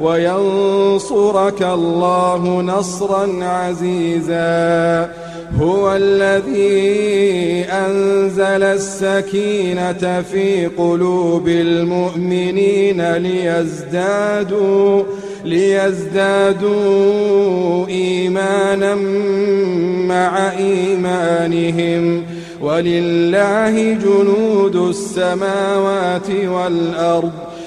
وينصرك الله نصرا عزيزا. هو الذي أنزل السكينة في قلوب المؤمنين ليزدادوا ليزدادوا إيمانا مع إيمانهم. ولله جنود السماوات والأرض.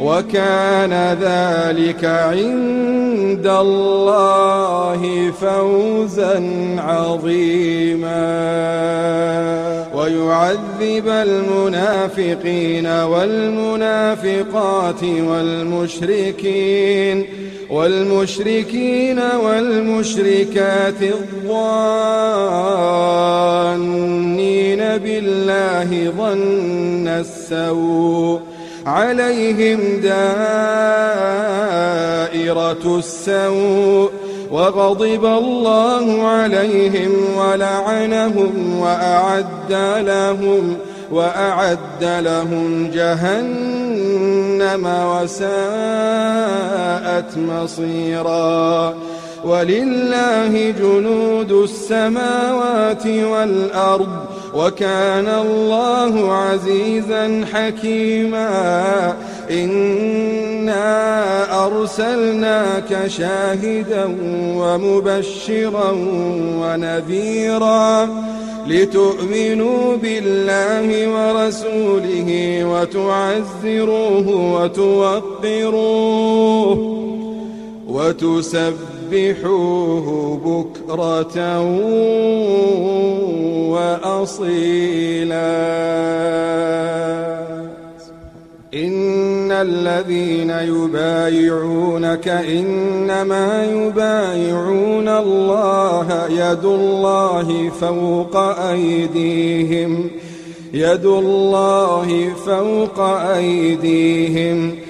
وكان ذلك عند الله فوزا عظيما. ويعذب المنافقين والمنافقات والمشركين والمشركين والمشركات الظانين بالله ظن السوء. عليهم دائرة السوء وغضب الله عليهم ولعنهم وأعد لهم وأعد لهم جهنم وساءت مصيرا ولله جنود السماوات والأرض وكان الله عزيزا حكيما. إنا أرسلناك شاهدا ومبشرا ونذيرا لتؤمنوا بالله ورسوله وتعزروه وتوقروه وتسبحوه بكرة وأصيلا إن الذين يبايعونك إنما يبايعون الله يد الله فوق أيديهم يد الله فوق أيديهم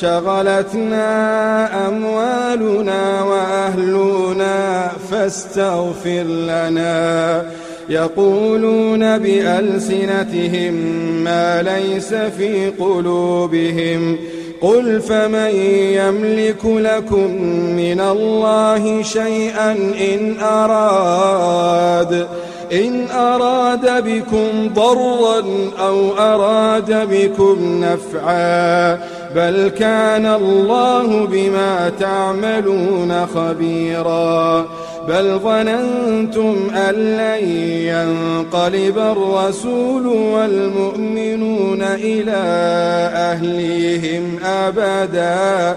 شغلتنا أموالنا وأهلنا فاستغفر لنا. يقولون بألسنتهم ما ليس في قلوبهم. قل فمن يملك لكم من الله شيئا إن أراد. إن أراد بكم ضرا أو أراد بكم نفعا. بل كان الله بما تعملون خبيرا بل ظننتم أن لن ينقلب الرسول والمؤمنون إلى أهليهم أبدا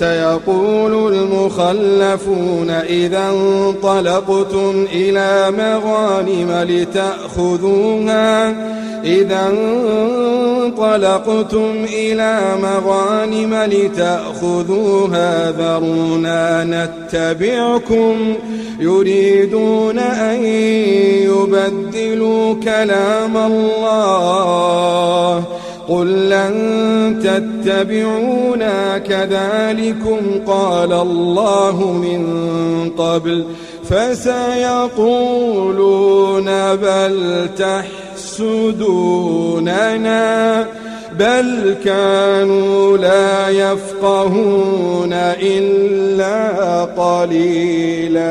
سيقول المخلفون إذا انطلقتم إلى مغانم لتأخذوها. إذا انطلقتم إلى مغانم لتأخذوها ذرونا نتبعكم. يريدون أن يبدلوا كلام الله. قل لن تتبعونا كذلكم قال الله من قبل فسيقولون بل تحسدوننا بل كانوا لا يفقهون إلا قليلا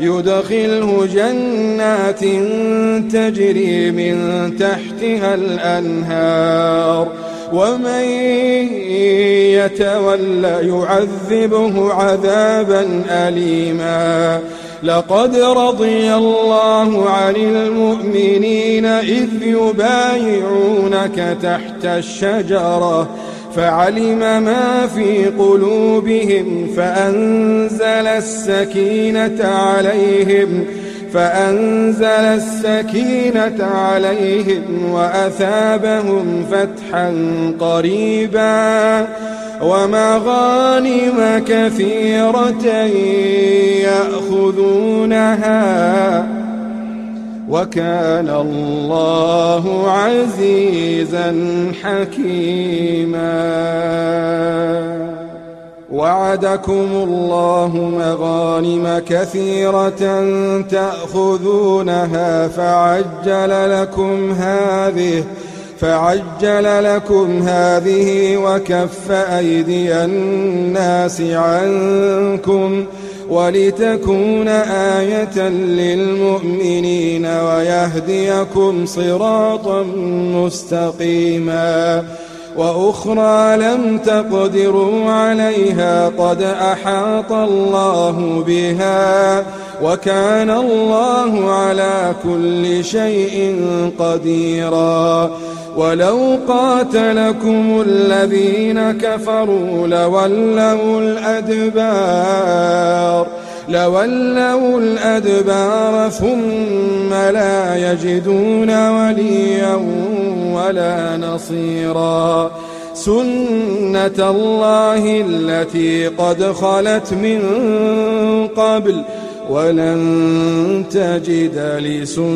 يدخله جنات تجري من تحتها الأنهار. ومن يتولى يعذبه عذابا أليما. لقد رضي الله عن المؤمنين إذ يبايعونك تحت الشجرة فعلم ما في قلوبهم فأنزل السكينة عليهم فأنزل السكينة عليهم وأثابهم فتحا قريبا. ومغانم كثيرة يأخذونها وكان الله عزيزا حكيما. وعدكم الله مغانم كثيرة تأخذونها فعجل لكم هذه فعجل لكم هذه وكف أيدي الناس عنكم. ولتكون آية للمؤمنين ويهديكم صراطا مستقيما وأخرى لم تقدروا عليها قد أحاط الله بها وكان الله على كل شيء قديراً. ولو قاتلكم الذين كفروا لولوا الأدبار لولوا الأدبار ثم لا يجدون وليا ولا نصيرا. سنة الله التي قد خلت من قبل ولن تجد لسنة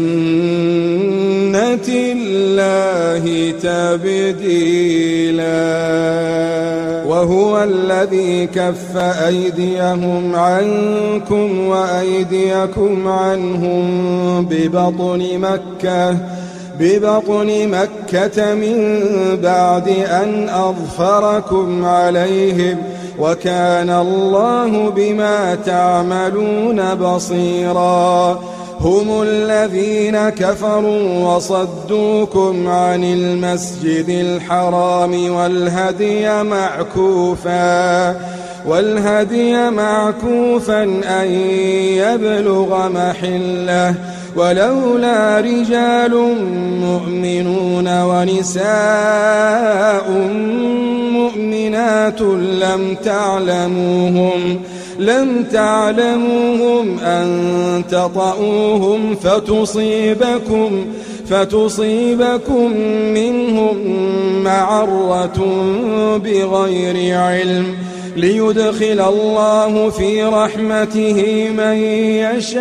الله تبديلا. وهو الذي كف أيديهم عنكم وأيديكم عنهم ببطن مكة ببطن مكة من بعد أن أظفركم عليهم ۖ. وكان الله بما تعملون بصيرا. هم الذين كفروا وصدوكم عن المسجد الحرام والهدي معكوفا والهدي معكوفا أن يبلغ محله. ولولا رجال مؤمنون ونساء مؤمنات لم تعلموهم لم تعلموهم أن تطؤوهم فتصيبكم فتصيبكم منهم معرة بغير علم. ليدخل الله في رحمته من يشاء.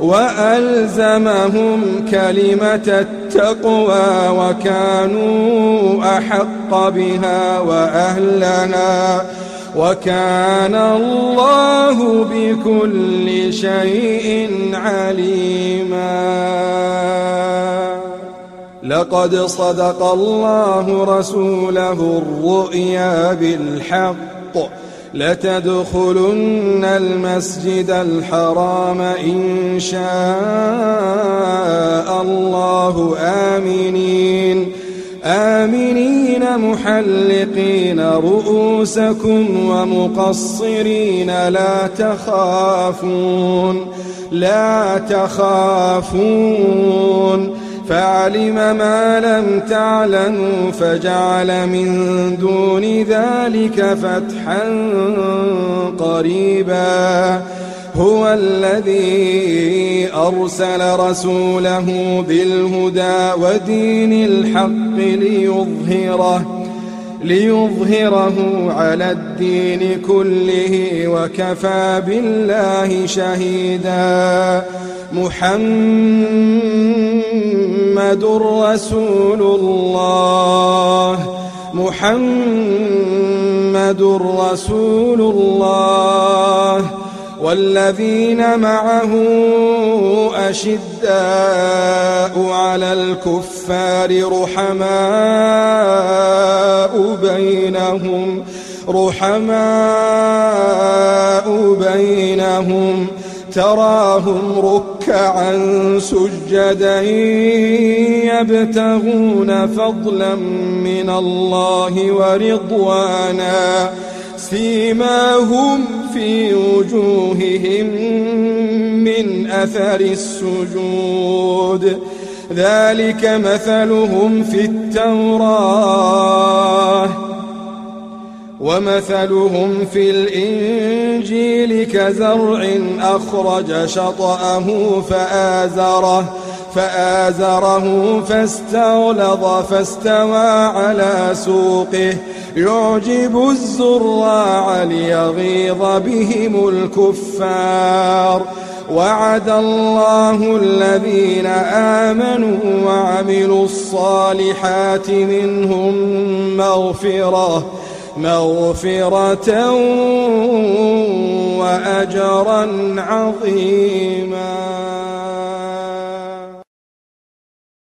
وألزمهم كلمة التقوى وكانوا أحق بها وأهلها وكان الله بكل شيء عليما. لقد صدق الله رسوله الرؤيا بالحق. لتدخلن المسجد الحرام إن شاء الله. آمنين. آمنين محلقين رؤوسكم ومقصرين. لا تخافون. لا تخافون. فعلم ما لم تعلموا فجعل من دون ذلك فتحا قريبا. هو الذي أرسل رسوله بالهدى ودين الحق ليظهره. ليظهره على الدين كله وكفى بالله شهيدا. محمد رسول الله. محمد رسول الله. والذين معه أشداء على الكفار رحماء بينهم رحماء بينهم. تراهم ركعا سجدا يبتغون فضلا من الله ورضوانا. سيماهم في وجوههم من أثر السجود. ذلك مثلهم في التوراة ومثلهم في الإنجيل كزرع أخرج شطأه فآزره. فآزره فاستغلظ فاستوى على سوقه. يعجب الزراع ليغيظ بهم الكفار. وعد الله الذين آمنوا وعملوا الصالحات منهم مغفرة مغفرة وأجرا عظيما.